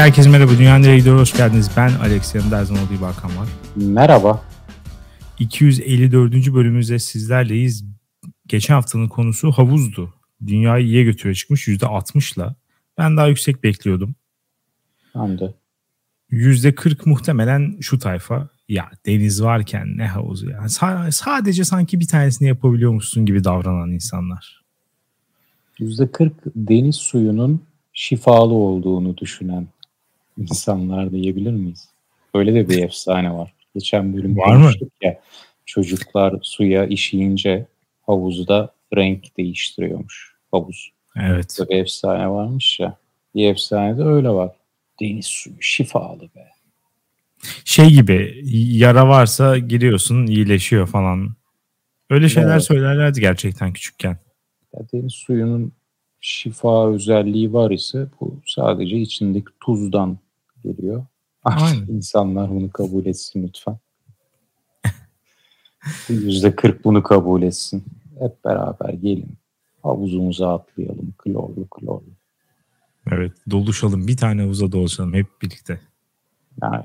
herkese merhaba. Dünya nereye gidiyor? Hoş geldiniz. Ben Alex. Yanımda her zaman olduğu gibi Hakan var. Merhaba. 254. bölümümüzde sizlerleyiz. Geçen haftanın konusu havuzdu. Dünyayı iyiye götürüyor çıkmış %60'la. Ben daha yüksek bekliyordum. Ben de. %40 muhtemelen şu tayfa. Ya deniz varken ne havuzu ya. Sa- sadece sanki bir tanesini yapabiliyormuşsun gibi davranan insanlar. %40 deniz suyunun şifalı olduğunu düşünen insanlar diyebilir miyiz? Öyle de bir efsane var. Geçen bölüm Var mı? ya. Çocuklar suya işeyince havuzda renk değiştiriyormuş havuz. Evet. Böyle bir efsane varmış ya. Bir efsane de öyle var. Deniz suyu şifalı be. Şey gibi yara varsa giriyorsun iyileşiyor falan. Öyle şeyler Evet. söylerlerdi gerçekten küçükken. Ya deniz suyunun şifa özelliği var ise bu sadece içindeki tuzdan geliyor. Aynen. İnsanlar bunu kabul etsin lütfen. Yüzde kırk bunu kabul etsin. Hep beraber gelin. Havuzumuza atlayalım. Klorlu klorlu. Evet doluşalım bir tane havuza doluşalım hep birlikte. Yani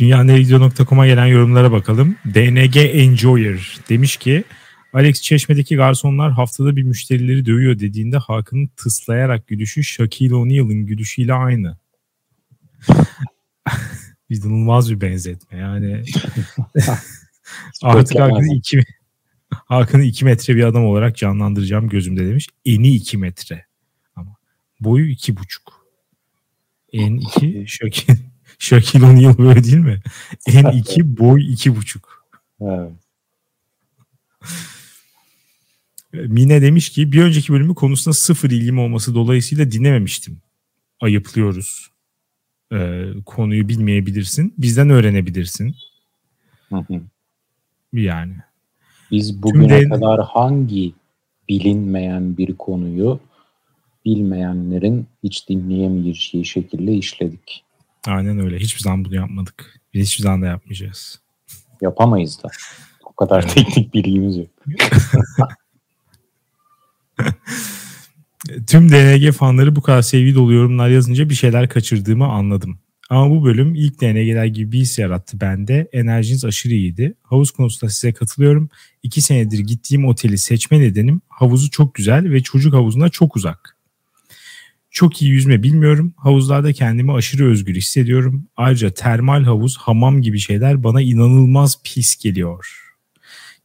Dünyaneregidiyor.com'a gelen yorumlara bakalım. DNG Enjoyer demiş ki Alex Çeşme'deki garsonlar haftada bir müşterileri dövüyor dediğinde Hakan'ın tıslayarak gülüşü Shaquille O'Neal'ın gülüşüyle aynı. İnanılmaz bir benzetme yani. Artık Hakan'ı iki, Hakan'ı iki metre bir adam olarak canlandıracağım gözümde demiş. Eni iki metre. Ama boyu iki buçuk. En iki Shaquille, Shaquille O'Neal böyle değil mi? En iki boy iki buçuk. evet. Mine demiş ki bir önceki bölümü konusunda sıfır ilgim olması dolayısıyla dinlememiştim. Ayıplıyoruz. Ee, konuyu bilmeyebilirsin. Bizden öğrenebilirsin. Hı hı. Yani. Biz bugüne Tüm kadar hangi bilinmeyen bir konuyu bilmeyenlerin hiç dinleyemeyeceği şekilde işledik. Aynen öyle. Hiçbir zaman bunu yapmadık. Biz hiçbir zaman da yapmayacağız. Yapamayız da. O kadar teknik bilgimiz yok. Tüm DNG fanları bu kadar sevgi dolu yorumlar yazınca bir şeyler kaçırdığımı anladım. Ama bu bölüm ilk DNG'ler gibi bir his yarattı bende. Enerjiniz aşırı iyiydi. Havuz konusunda size katılıyorum. İki senedir gittiğim oteli seçme nedenim havuzu çok güzel ve çocuk havuzuna çok uzak. Çok iyi yüzme bilmiyorum. Havuzlarda kendimi aşırı özgür hissediyorum. Ayrıca termal havuz, hamam gibi şeyler bana inanılmaz pis geliyor.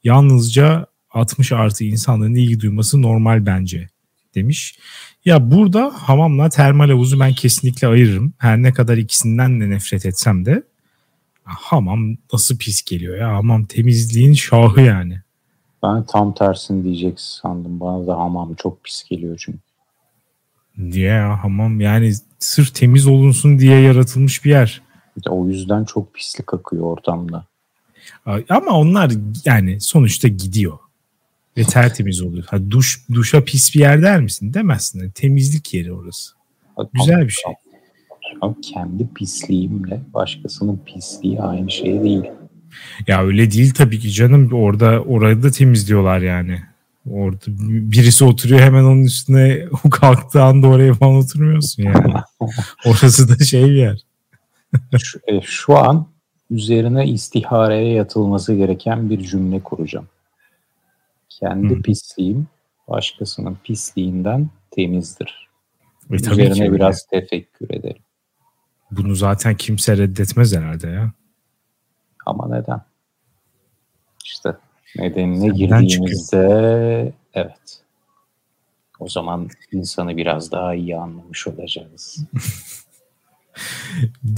Yalnızca 60 artı insanların ilgi duyması normal bence demiş. Ya burada hamamla termal havuzu ben kesinlikle ayırırım. Her ne kadar ikisinden de nefret etsem de hamam nasıl pis geliyor ya. Hamam temizliğin şahı yani. Ben tam tersini diyeceksin sandım. Bana da hamam çok pis geliyor çünkü. Diye ya hamam yani sırf temiz olunsun diye yaratılmış bir yer. O yüzden çok pislik akıyor ortamda. Ama onlar yani sonuçta gidiyor. Ve tertemiz oluyor. Ha, duş duşa pis bir yer der misin? Demezsin. Yani temizlik yeri orası. Güzel bir şey. Ama kendi pisliğimle başkasının pisliği aynı şey değil. Ya öyle değil tabii ki canım. Orada orayı da temizliyorlar yani. Orada birisi oturuyor hemen onun üstüne o kalktığı anda oraya falan oturmuyorsun yani. Orası da şey bir yer. Şu, e, şu an üzerine istihareye yatılması gereken bir cümle kuracağım. Kendi Hı. pisliğim başkasının pisliğinden temizdir. Ve tabii üzerine ki öyle. biraz tefekkür edelim. Bunu zaten kimse reddetmez herhalde ya. Ama neden? İşte nedenine Senden girdiğimizde evet. O zaman insanı biraz daha iyi anlamış olacağız.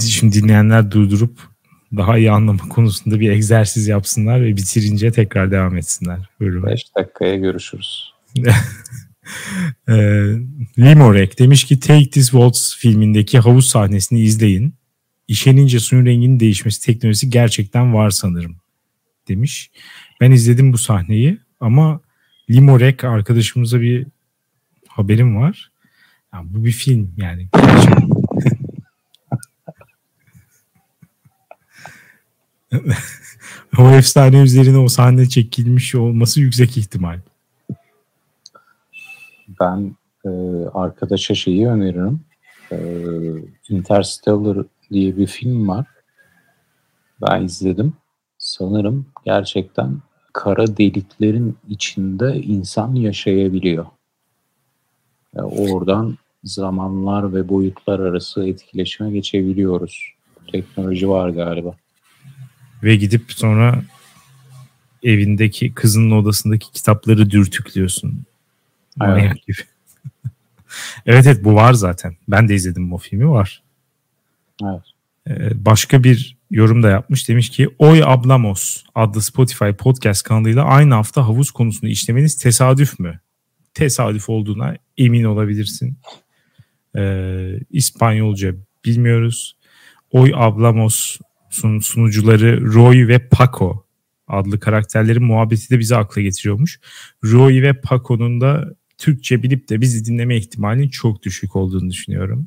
Şimdi dinleyenler durdurup daha iyi anlama konusunda bir egzersiz yapsınlar ve bitirince tekrar devam etsinler. Bölüme. 5 dakikaya görüşürüz. Ee, Limorek demiş ki Take This Waltz filmindeki havuz sahnesini izleyin. İşenince suyun renginin değişmesi teknolojisi gerçekten var sanırım demiş. Ben izledim bu sahneyi ama Limorek arkadaşımıza bir haberim var. Ya bu bir film yani. o efsane üzerine o sahne çekilmiş olması yüksek ihtimal. Ben e, arkadaşa şeyi öneririm. Ee, Interstellar diye bir film var. Ben izledim. Sanırım gerçekten kara deliklerin içinde insan yaşayabiliyor. Yani oradan zamanlar ve boyutlar arası etkileşime geçebiliyoruz. Teknoloji var galiba. Ve gidip sonra evindeki kızının odasındaki kitapları dürtüklüyorsun. Manyak gibi. evet evet bu var zaten. Ben de izledim o filmi var. Evet. Ee, başka bir yorum da yapmış. Demiş ki Oy Ablamos adlı Spotify podcast kanalıyla aynı hafta havuz konusunu işlemeniz tesadüf mü? Tesadüf olduğuna emin olabilirsin. Ee, İspanyolca bilmiyoruz. Oy Ablamos'un sunucuları Roy ve Paco adlı karakterlerin muhabbeti de bize akla getiriyormuş. Roy ve Paco'nun da Türkçe bilip de bizi dinleme ihtimalinin çok düşük olduğunu düşünüyorum.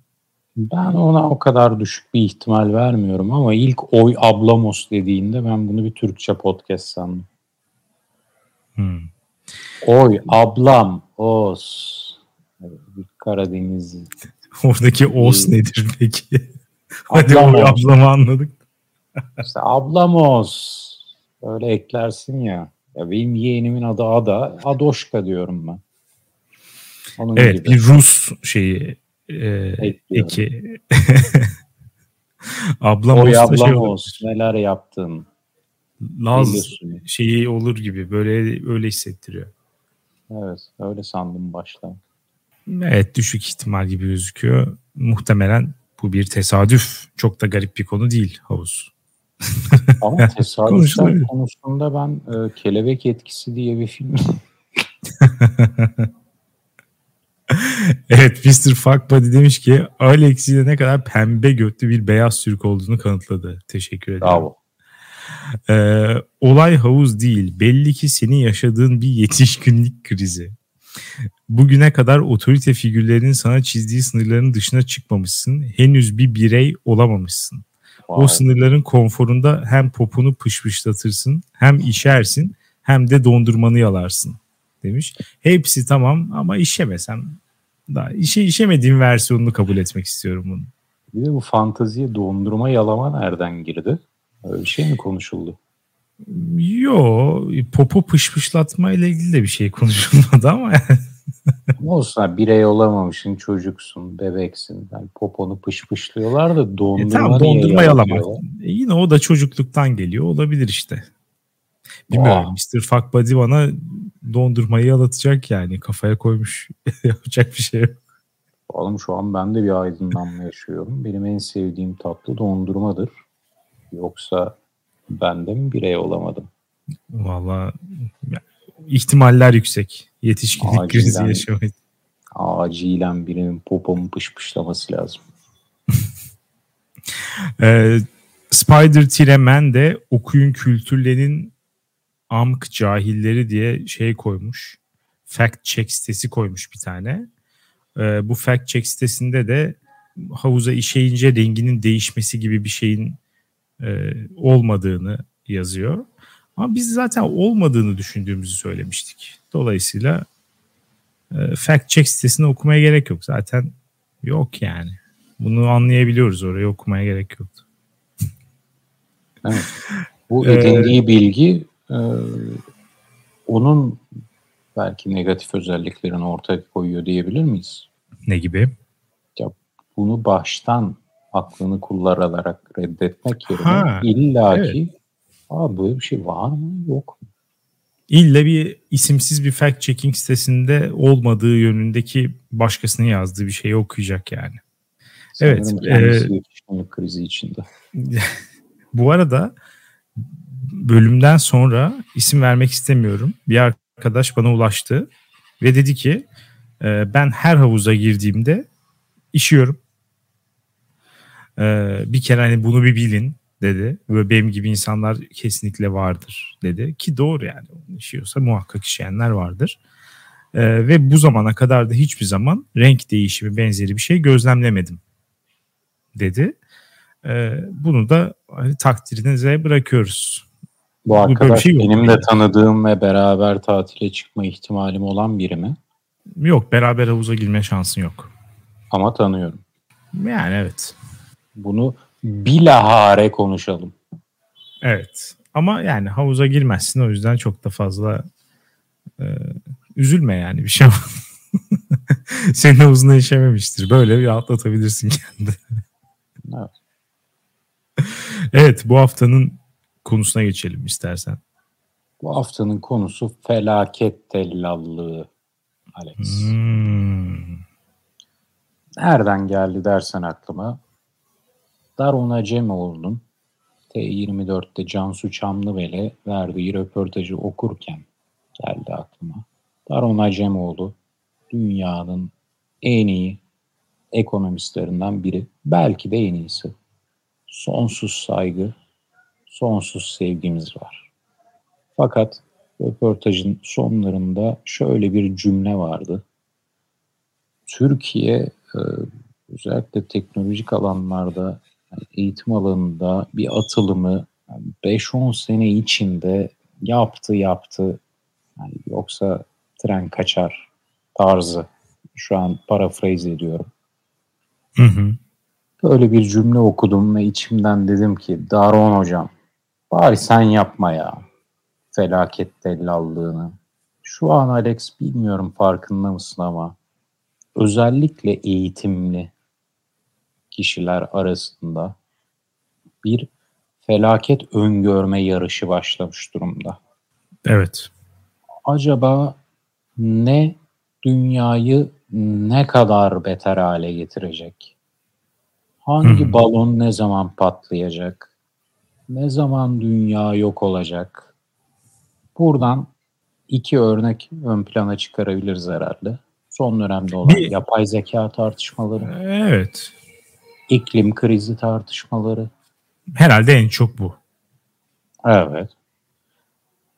Ben ona o kadar düşük bir ihtimal vermiyorum ama ilk Oy Ablamos dediğinde ben bunu bir Türkçe podcast sandım. Hmm. Oy ablam os. Bir Karadeniz. Oradaki os nedir peki? Hadi oy ablamı anladık. İşte ablamos. Öyle eklersin ya. Ya benim yeğenimin adı Ada. Adoşka diyorum ben. Onun evet gibi. bir Rus şeyi e, eki. ablam Oy ablam şey neler yaptın. Laz şeyi olur gibi böyle öyle hissettiriyor. Evet öyle sandım başta. Evet düşük ihtimal gibi gözüküyor. Muhtemelen bu bir tesadüf. Çok da garip bir konu değil havuz. Ama tesadüfler konusunda ben e, Kelebek Etkisi diye bir film evet Mr. Fuckbody demiş ki Alex ile ne kadar pembe götlü bir beyaz Türk olduğunu kanıtladı. Teşekkür ederim. Bravo. Ee, olay havuz değil. Belli ki senin yaşadığın bir yetişkinlik krizi. Bugüne kadar otorite figürlerinin sana çizdiği sınırların dışına çıkmamışsın. Henüz bir birey olamamışsın. Wow. O sınırların konforunda hem popunu pışpışlatırsın, hem işersin, hem de dondurmanı yalarsın demiş. Hepsi tamam ama işemesem daha işe işemediğim versiyonunu kabul etmek istiyorum bunu. Bir de bu fantaziye dondurma yalama nereden girdi? Öyle bir şey mi konuşuldu? Yo, popo pışpışlatma ile ilgili de bir şey konuşulmadı ama Ne olsun birey olamamışsın, çocuksun, bebeksin. Yani poponu pışpışlıyorlar da dondurma, e, tamam, dondurma yalamak. E, yine o da çocukluktan geliyor. Olabilir işte. Bilmiyorum. Mr. Fuck Buddy bana dondurmayı yalatacak yani. Kafaya koymuş. Yapacak bir şey yok. Oğlum şu an ben de bir aydınlanma yaşıyorum. Benim en sevdiğim tatlı dondurmadır. Yoksa ben de mi birey olamadım? Valla ihtimaller yüksek. Yetişkinlik acilen, krizi yaşamayı. Acilen birinin popomu pışpışlaması lazım. ee, Spider-Man de okuyun kültürlerinin amk cahilleri diye şey koymuş. Fact check sitesi koymuş bir tane. Ee, bu fact check sitesinde de havuza işeyince renginin değişmesi gibi bir şeyin e, olmadığını yazıyor. Ama biz zaten olmadığını düşündüğümüzü söylemiştik. Dolayısıyla e, fact check sitesini okumaya gerek yok. Zaten yok yani. Bunu anlayabiliyoruz orayı okumaya gerek yoktu. Evet. Bu edindiği ee, bilgi e, onun belki negatif özelliklerini ortaya koyuyor diyebilir miyiz? Ne gibi? Ya bunu baştan aklını kullanarak reddetmek yerine ha, illaki evet. Aa, böyle bir şey var mı yok mu? İlle bir isimsiz bir fact checking sitesinde olmadığı yönündeki başkasının yazdığı bir şeyi okuyacak yani. Sanırım evet. E, krizi içinde. bu arada bölümden sonra isim vermek istemiyorum. Bir arkadaş bana ulaştı ve dedi ki e, ben her havuza girdiğimde işiyorum. E, bir kere hani bunu bir bilin dedi. Ve benim gibi insanlar kesinlikle vardır dedi. Ki doğru yani. işiyorsa muhakkak işleyenler vardır. E, ve bu zamana kadar da hiçbir zaman renk değişimi benzeri bir şey gözlemlemedim dedi. E, bunu da hani, takdirinize bırakıyoruz. Bu arkadaş şey benim de tanıdığım ve beraber tatile çıkma ihtimalim olan biri mi? Yok beraber havuza girme şansın yok. Ama tanıyorum. Yani evet. Bunu bilahare konuşalım. Evet. Ama yani havuza girmezsin o yüzden çok da fazla e, üzülme yani bir şey Senin havuzuna işememiştir. Böyle bir atlatabilirsin kendini. Evet. evet bu haftanın konusuna geçelim istersen. Bu haftanın konusu felaket tellallığı Alex. Hmm. Nereden geldi dersen aklıma. Daron Acemoğlu'nun T24'te Cansu Çamlıbel'e verdiği röportajı okurken geldi aklıma. Daron Acemoğlu dünyanın en iyi ekonomistlerinden biri. Belki de en iyisi. Sonsuz saygı, sonsuz sevgimiz var. Fakat röportajın sonlarında şöyle bir cümle vardı. Türkiye e, özellikle teknolojik alanlarda eğitim alanında bir atılımı 5-10 sene içinde yaptı yaptı. Yani yoksa tren kaçar tarzı. Şu an paraphrase ediyorum. Hı hı. Böyle bir cümle okudum ve içimden dedim ki Daron hocam bari sen yapma ya felaket tellallığını. Şu an Alex bilmiyorum farkında mısın ama özellikle eğitimli kişiler arasında bir felaket öngörme yarışı başlamış durumda. Evet. Acaba ne dünyayı ne kadar beter hale getirecek? Hangi hmm. balon ne zaman patlayacak? Ne zaman dünya yok olacak? Buradan iki örnek ön plana çıkarabiliriz herhalde. Son dönemde olan bir, yapay zeka tartışmaları. Evet. İklim krizi tartışmaları. Herhalde en çok bu. Evet.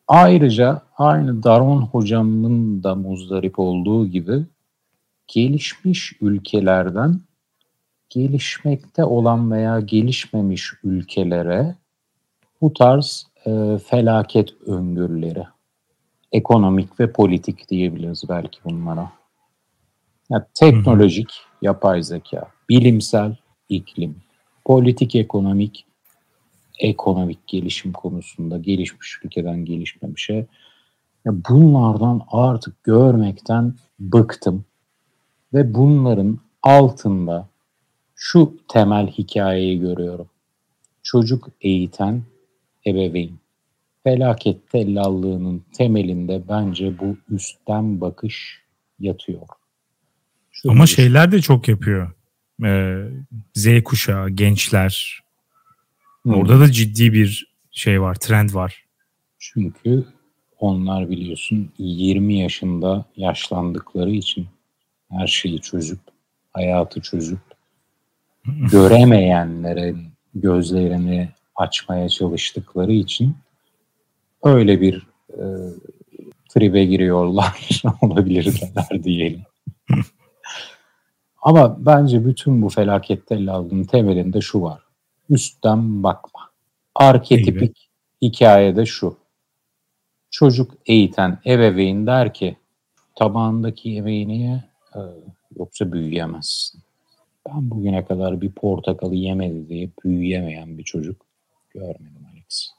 Ayrıca aynı Darwin hocamın da muzdarip olduğu gibi gelişmiş ülkelerden gelişmekte olan veya gelişmemiş ülkelere bu tarz e, felaket öngörüleri, ekonomik ve politik diyebiliriz belki bunlara. Yani teknolojik, yapay zeka, bilimsel, iklim, politik, ekonomik, ekonomik gelişim konusunda gelişmiş ülkeden gelişmemişe ya bunlardan artık görmekten bıktım ve bunların altında şu temel hikayeyi görüyorum. Çocuk eğiten ebeveyn. Felaket tellallığının temelinde bence bu üstten bakış yatıyor. Şu Ama şeyler de çok yapıyor. Ee, Z kuşağı, gençler. Hmm. Orada da ciddi bir şey var, trend var. Çünkü onlar biliyorsun 20 yaşında yaşlandıkları için her şeyi çözüp, hayatı çözüp göremeyenlerin gözlerini açmaya çalıştıkları için öyle bir e, tribe giriyorlar olabilirler diyelim. Ama bence bütün bu felakette aldığın temelinde şu var. Üstten bakma. Arketipik evet. hikayede şu. Çocuk eğiten ebeveyn der ki tabağındaki yemeği niye e, yoksa büyüyemezsin. Ben bugüne kadar bir portakalı yemedi diye büyüyemeyen bir çocuk görmedim Alex.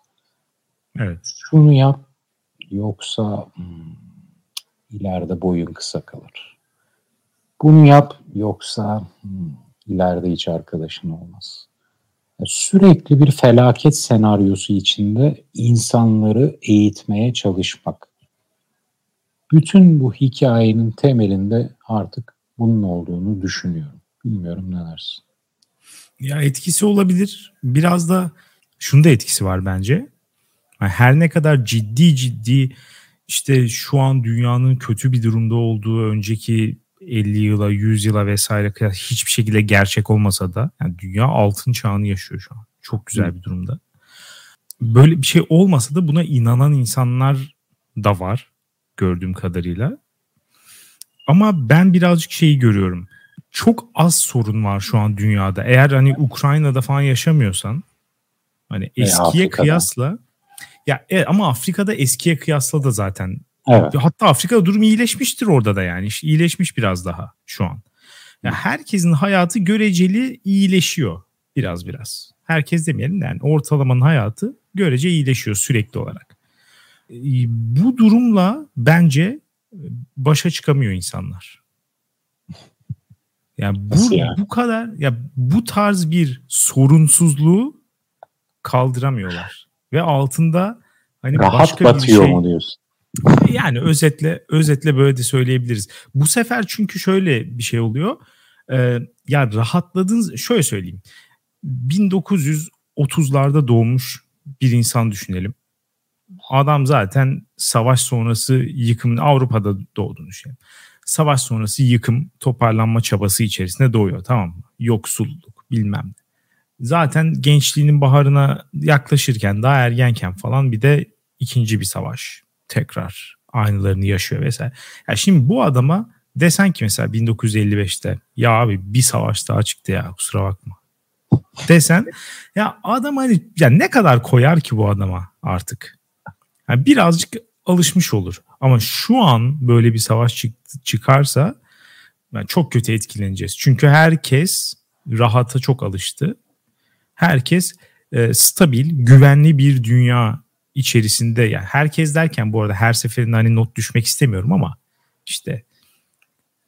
Evet. Şunu yap yoksa hmm, ileride boyun kısa kalır. Bunu yap yoksa hmm, ileride hiç arkadaşın olmaz. Sürekli bir felaket senaryosu içinde insanları eğitmeye çalışmak. Bütün bu hikayenin temelinde artık bunun olduğunu düşünüyorum. Bilmiyorum ne dersin? Ya etkisi olabilir. Biraz da şunda etkisi var bence. Her ne kadar ciddi ciddi işte şu an dünyanın kötü bir durumda olduğu önceki 50 yıla, 100 yıla vesaire hiçbir şekilde gerçek olmasa da yani dünya altın çağını yaşıyor şu an. Çok güzel bir durumda. Böyle bir şey olmasa da buna inanan insanlar da var gördüğüm kadarıyla. Ama ben birazcık şeyi görüyorum. Çok az sorun var şu an dünyada. Eğer hani Ukrayna'da falan yaşamıyorsan hani eskiye e, kıyasla ya evet, ama Afrika'da eskiye kıyasla da zaten Evet. Hatta Afrika'da durum iyileşmiştir orada da yani. İyileşmiş biraz daha şu an. Yani herkesin hayatı göreceli iyileşiyor biraz biraz. Herkes demeyelim de yani ortalamanın hayatı görece iyileşiyor sürekli olarak. Ee, bu durumla bence başa çıkamıyor insanlar. Yani bu, yani? bu kadar ya bu tarz bir sorunsuzluğu kaldıramıyorlar. Ve altında hani Rahat başka batıyor bir şey, mu diyorsun? Yani özetle özetle böyle de söyleyebiliriz. Bu sefer çünkü şöyle bir şey oluyor. Ee, ya rahatladınız şöyle söyleyeyim. 1930'larda doğmuş bir insan düşünelim. Adam zaten savaş sonrası yıkımın Avrupa'da doğduğunu düşünelim. Savaş sonrası yıkım toparlanma çabası içerisinde doğuyor tamam mı? Yoksulluk bilmem ne. Zaten gençliğinin baharına yaklaşırken daha ergenken falan bir de ikinci bir savaş tekrar aynılarını yaşıyor vesaire. Ya şimdi bu adama desen ki mesela 1955'te ya abi bir savaş daha çıktı ya kusura bakma desen ya adam hani ya ne kadar koyar ki bu adama artık? Yani birazcık alışmış olur. Ama şu an böyle bir savaş çıktı, çıkarsa yani çok kötü etkileneceğiz. Çünkü herkes rahata çok alıştı. Herkes e, stabil, güvenli bir dünya içerisinde yani herkes derken bu arada her seferinde hani not düşmek istemiyorum ama işte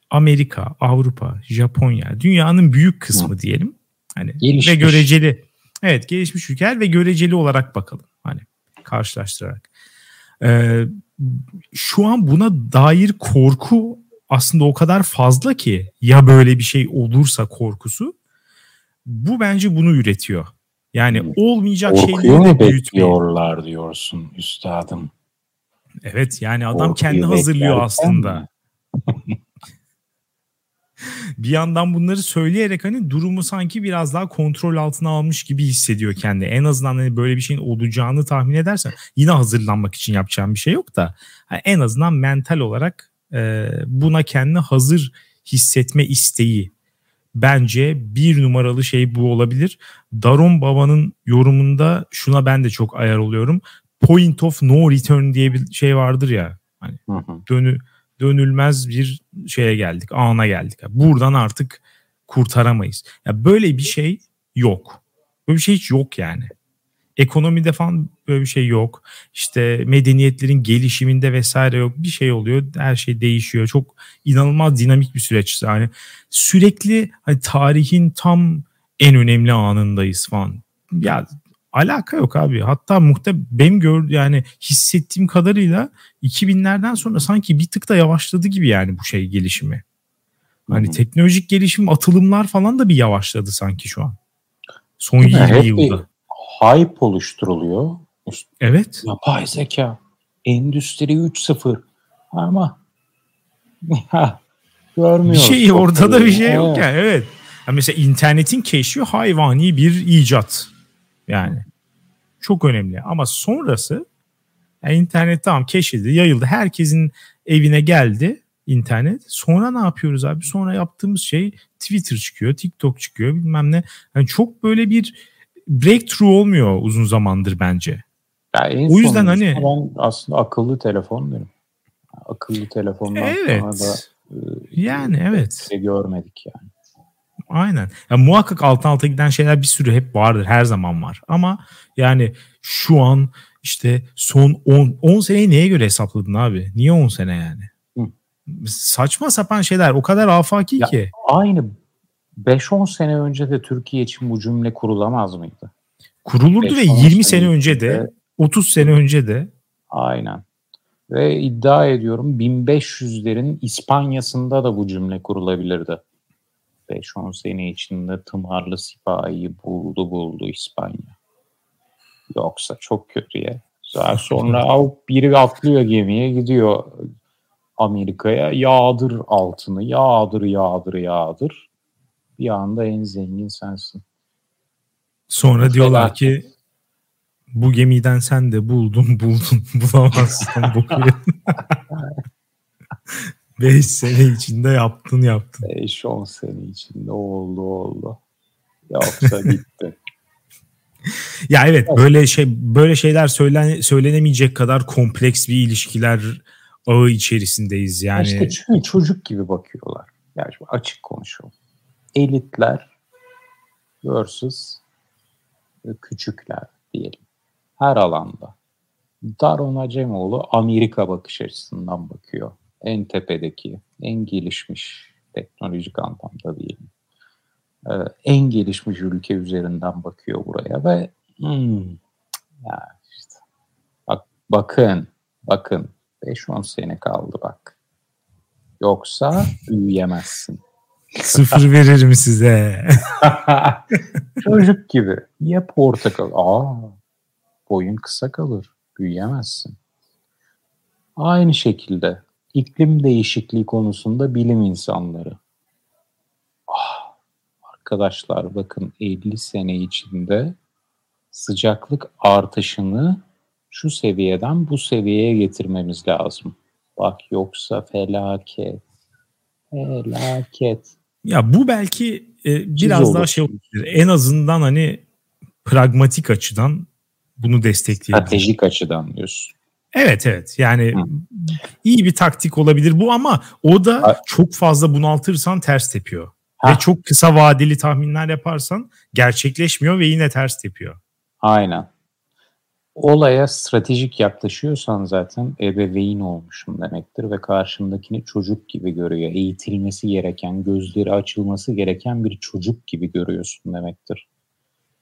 Amerika, Avrupa, Japonya dünyanın büyük kısmı diyelim. Hani gelişmiş. ve göreceli. Evet, gelişmiş ülkeler ve göreceli olarak bakalım. Hani karşılaştırarak. Ee, şu an buna dair korku aslında o kadar fazla ki ya böyle bir şey olursa korkusu bu bence bunu üretiyor. Yani olmayacak şeyleri de bekliyorlar diyorsun üstadım. Evet yani adam Korkuyu kendi hazırlıyor aslında. bir yandan bunları söyleyerek hani durumu sanki biraz daha kontrol altına almış gibi hissediyor kendi. En azından hani böyle bir şeyin olacağını tahmin edersen yine hazırlanmak için yapacağım bir şey yok da hani en azından mental olarak e, buna kendini hazır hissetme isteği bence bir numaralı şey bu olabilir. Daron Baba'nın yorumunda şuna ben de çok ayar oluyorum. Point of no return diye bir şey vardır ya. Hani dönü dönülmez bir şeye geldik, ana geldik. Buradan artık kurtaramayız. Ya böyle bir şey yok. Böyle bir şey hiç yok yani. Ekonomide falan böyle bir şey yok. İşte medeniyetlerin gelişiminde vesaire yok. Bir şey oluyor. Her şey değişiyor. Çok inanılmaz dinamik bir süreç. Yani sürekli hani tarihin tam en önemli anındayız falan. Ya alaka yok abi. Hatta muhte benim gör yani hissettiğim kadarıyla 2000'lerden sonra sanki bir tık da yavaşladı gibi yani bu şey gelişimi. Hani Hı-hı. teknolojik gelişim atılımlar falan da bir yavaşladı sanki şu an. Son Değil 20 mi? yılda. hype oluşturuluyor. Evet. Yapay zeka. Endüstri 3.0. Ama görmüyoruz. Bir şey ortada bir şey yok yani evet. Yani mesela internetin keşfi hayvani bir icat. Yani çok önemli. Ama sonrası yani internet tamam keşfedildi, yayıldı. Herkesin evine geldi internet. Sonra ne yapıyoruz abi? Sonra yaptığımız şey Twitter çıkıyor, TikTok çıkıyor bilmem ne. Yani çok böyle bir breakthrough olmuyor uzun zamandır bence. Yani o yüzden hani ben aslında akıllı telefon derim. Akıllı telefondan evet. sonra da e, yani evet. Şey görmedik yani. Aynen. Ya muhakkak alttan alta giden şeyler bir sürü hep vardır. Her zaman var. Ama yani şu an işte son 10 10 seneyi neye göre hesapladın abi? Niye 10 sene yani? Hı. Saçma sapan şeyler. O kadar afaki ya, ki. Aynı 5-10 sene önce de Türkiye için bu cümle kurulamaz mıydı? Kurulurdu ve 20 sene önce de 30 sene önce de. Aynen. Ve iddia ediyorum 1500'lerin İspanya'sında da bu cümle kurulabilirdi. 5-10 sene içinde tımarlı sipahiyi buldu buldu İspanya. Yoksa çok kötü ya. Daha sonra biri atlıyor gemiye gidiyor Amerika'ya yağdır altını yağdır yağdır yağdır. Bir anda en zengin sensin. Sonra diyorlar ki bu gemiden sen de buldun buldun bulamazsın bu 5 sene içinde yaptın yaptın. 5-10 sene içinde oldu oldu. Yoksa gitti. ya evet böyle şey böyle şeyler söylen söylenemeyecek kadar kompleks bir ilişkiler ağı içerisindeyiz yani. İşte çünkü çocuk gibi bakıyorlar. Yani açık konuşalım. elitler versus küçükler diyelim. Her alanda. Daron Acemoğlu Amerika bakış açısından bakıyor. En tepedeki, en gelişmiş teknolojik anlamda diyelim. Ee, en gelişmiş ülke üzerinden bakıyor buraya ve hmm, ya işte, bak, bakın, bakın 5-10 sene kaldı bak. Yoksa büyüyemezsin. Sıfır veririm size. Çocuk gibi. Ye portakal. Aa, boyun kısa kalır. Büyüyemezsin. Aynı şekilde iklim değişikliği konusunda bilim insanları. Ah, arkadaşlar bakın 50 sene içinde sıcaklık artışını şu seviyeden bu seviyeye getirmemiz lazım. Bak yoksa felaket. Felaket. Ya bu belki e, biraz daha şey olabilir. En azından hani pragmatik açıdan bunu destekleyebilir. Stratejik açıdan diyorsun. Evet evet yani Hı. iyi bir taktik olabilir bu ama o da çok fazla bunaltırsan ters tepiyor. Ha. Ve çok kısa vadeli tahminler yaparsan gerçekleşmiyor ve yine ters tepiyor. Aynen olaya stratejik yaklaşıyorsan zaten ebeveyn olmuşum demektir ve karşımdakini çocuk gibi görüyor. Eğitilmesi gereken, gözleri açılması gereken bir çocuk gibi görüyorsun demektir.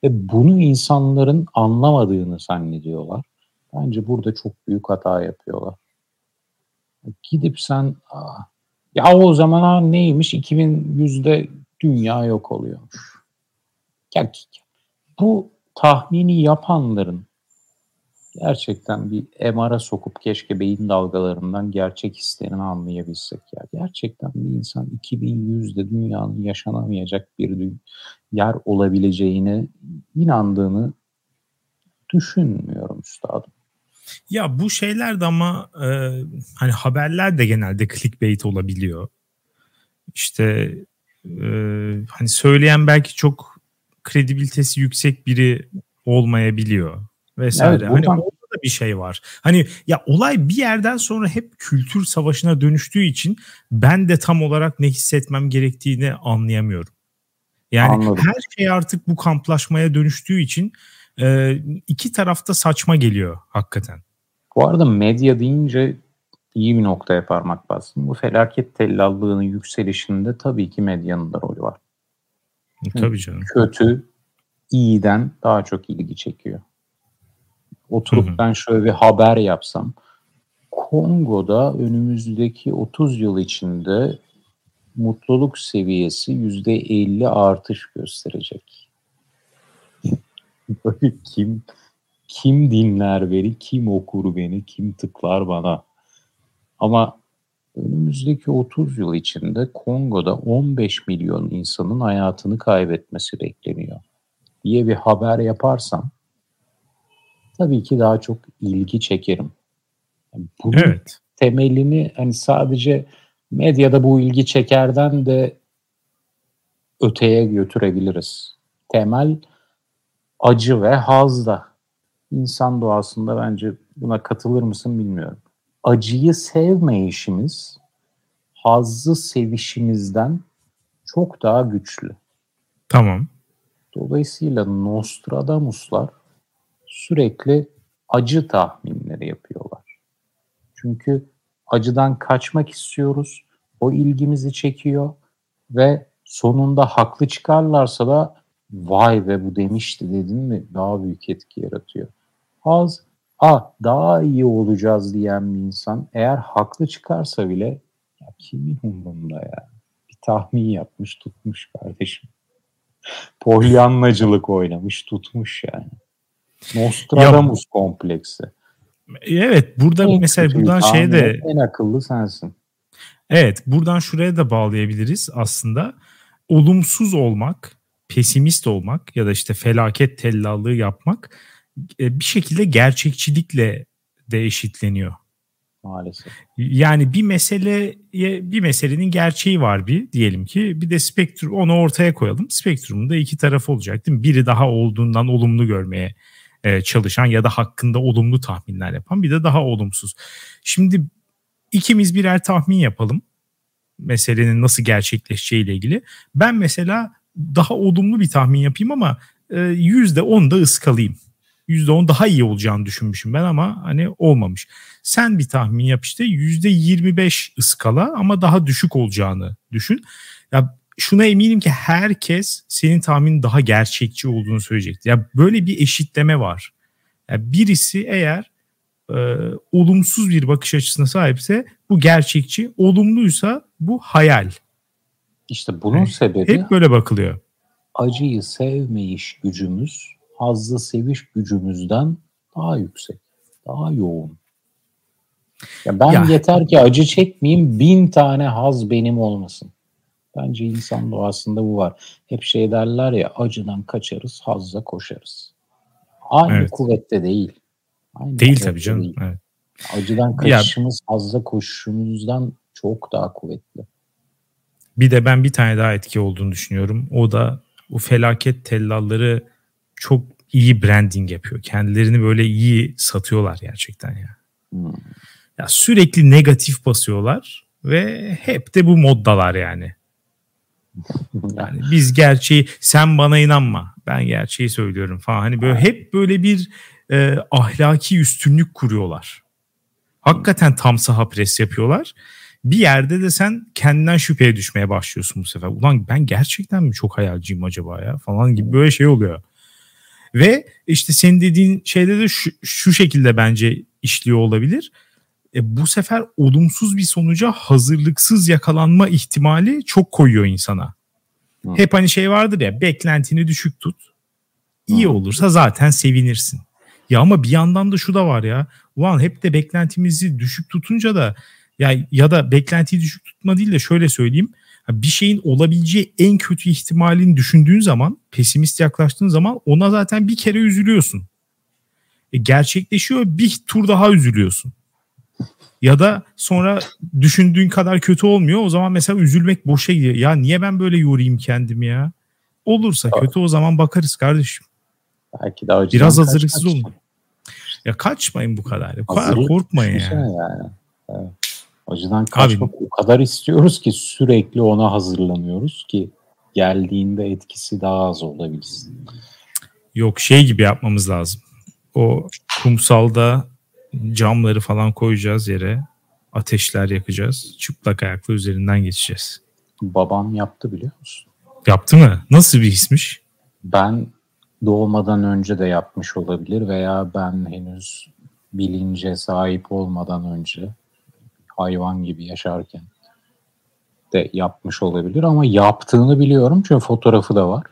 Ve bunu insanların anlamadığını zannediyorlar. Bence burada çok büyük hata yapıyorlar. Gidip sen ya o zaman ha, neymiş 2100'de dünya yok oluyormuş. Ya, bu tahmini yapanların gerçekten bir MR'a sokup keşke beyin dalgalarından gerçek hislerini anlayabilsek ya. Gerçekten bir insan 2100'de dünyanın yaşanamayacak bir yer olabileceğine inandığını düşünmüyorum üstadım. Ya bu şeyler de ama e, hani haberler de genelde clickbait olabiliyor. İşte e, hani söyleyen belki çok kredibilitesi yüksek biri olmayabiliyor vesaire. Evet, hani orada da bir şey var. Hani ya olay bir yerden sonra hep kültür savaşına dönüştüğü için ben de tam olarak ne hissetmem gerektiğini anlayamıyorum. Yani Anladım. her şey artık bu kamplaşmaya dönüştüğü için e, iki tarafta saçma geliyor hakikaten. Bu arada medya deyince iyi bir noktaya parmak bastım. Bu felaket tellallığının yükselişinde tabii ki medyanın da rolü var. Tabii canım. Kötü iyiden daha çok ilgi çekiyor. Oturup hı hı. ben şöyle bir haber yapsam. Kongo'da önümüzdeki 30 yıl içinde mutluluk seviyesi %50 artış gösterecek. Böyle kim kim dinler beni, kim okur beni, kim tıklar bana. Ama önümüzdeki 30 yıl içinde Kongo'da 15 milyon insanın hayatını kaybetmesi bekleniyor diye bir haber yaparsam tabii ki daha çok ilgi çekerim. bunun evet. temelini hani sadece medyada bu ilgi çekerden de öteye götürebiliriz. Temel acı ve hazda. İnsan doğasında bence buna katılır mısın bilmiyorum. Acıyı sevmeyişimiz hazzı sevişimizden çok daha güçlü. Tamam. Dolayısıyla Nostradamuslar sürekli acı tahminleri yapıyorlar. Çünkü acıdan kaçmak istiyoruz. O ilgimizi çekiyor ve sonunda haklı çıkarlarsa da vay be bu demişti dedin mi daha büyük etki yaratıyor. Az a daha iyi olacağız diyen bir insan eğer haklı çıkarsa bile ya kimin umurunda ya bir tahmin yapmış tutmuş kardeşim. Polyanlacılık oynamış tutmuş yani. Nostradamus ya, kompleksi. Evet burada en mesela buradan şey de en akıllı sensin. Evet buradan şuraya da bağlayabiliriz aslında. Olumsuz olmak, pesimist olmak ya da işte felaket tellallığı yapmak e, bir şekilde gerçekçilikle de eşitleniyor. Maalesef. Yani bir meseleye bir meselenin gerçeği var bir diyelim ki bir de spektrum onu ortaya koyalım. Spektrumun da iki tarafı olacak değil mi? Biri daha olduğundan olumlu görmeye e, çalışan ya da hakkında olumlu tahminler yapan bir de daha olumsuz. Şimdi ikimiz birer tahmin yapalım. meselenin nasıl gerçekleşeceği ile ilgili. Ben mesela daha olumlu bir tahmin yapayım ama %10 da ıskalayayım. %10 daha iyi olacağını düşünmüşüm ben ama hani olmamış. Sen bir tahmin yap işte %25 ıskala ama daha düşük olacağını düşün. Ya şuna eminim ki herkes senin tahminin daha gerçekçi olduğunu söyleyecektir. Ya böyle bir eşitleme var. Ya birisi eğer e, olumsuz bir bakış açısına sahipse bu gerçekçi, olumluysa bu hayal. İşte bunun yani sebebi hep böyle bakılıyor. Acıyı sevmeyiş gücümüz hazzı seviş gücümüzden daha yüksek, daha yoğun. Ya ben ya. yeter ki acı çekmeyeyim, bin tane haz benim olmasın. Bence insan doğasında bu var. Hep şey derler ya acıdan kaçarız, hazza koşarız. Aynı evet. kuvvette değil. Aynı değil tabii canım. Değil. Evet. Acıdan kaçışımız ya, hazza koşuşumuzdan çok daha kuvvetli. Bir de ben bir tane daha etki olduğunu düşünüyorum. O da bu felaket tellalları çok iyi branding yapıyor. Kendilerini böyle iyi satıyorlar gerçekten ya. Hmm. Ya sürekli negatif basıyorlar ve hep de bu moddalar yani. Yani biz gerçeği sen bana inanma ben gerçeği söylüyorum falan hani böyle hep böyle bir e, ahlaki üstünlük kuruyorlar. Hakikaten tam saha pres yapıyorlar. Bir yerde de sen kendinden şüpheye düşmeye başlıyorsun bu sefer. Ulan ben gerçekten mi çok hayalciyim acaba ya falan gibi böyle şey oluyor. Ve işte senin dediğin şeyde de şu, şu şekilde bence işliyor olabilir. E, bu sefer olumsuz bir sonuca hazırlıksız yakalanma ihtimali çok koyuyor insana. Hı. Hep hani şey vardır ya beklentini düşük tut. İyi Hı. olursa zaten sevinirsin. Ya ama bir yandan da şu da var ya. Ulan hep de beklentimizi düşük tutunca da ya ya da beklentiyi düşük tutma değil de şöyle söyleyeyim bir şeyin olabileceği en kötü ihtimalini düşündüğün zaman, pesimist yaklaştığın zaman ona zaten bir kere üzülüyorsun. E, gerçekleşiyor bir tur daha üzülüyorsun. Ya da sonra düşündüğün kadar kötü olmuyor. O zaman mesela üzülmek boşa gidiyor. Ya niye ben böyle yorayım kendimi ya? Olursa evet. kötü o zaman bakarız kardeşim. Belki de Biraz hazırlıksız olun. Ya kaçmayın bu kadar. Bu kadar korkmayın yani. yani. Evet. Acıdan kaçmak Abi, o kadar istiyoruz ki sürekli ona hazırlanıyoruz ki geldiğinde etkisi daha az olabilsin. Yok şey gibi yapmamız lazım. O kumsalda camları falan koyacağız yere. Ateşler yakacağız. Çıplak ayakla üzerinden geçeceğiz. Babam yaptı biliyor musun? Yaptı mı? Nasıl bir hismiş? Ben doğmadan önce de yapmış olabilir veya ben henüz bilince sahip olmadan önce hayvan gibi yaşarken de yapmış olabilir ama yaptığını biliyorum çünkü fotoğrafı da var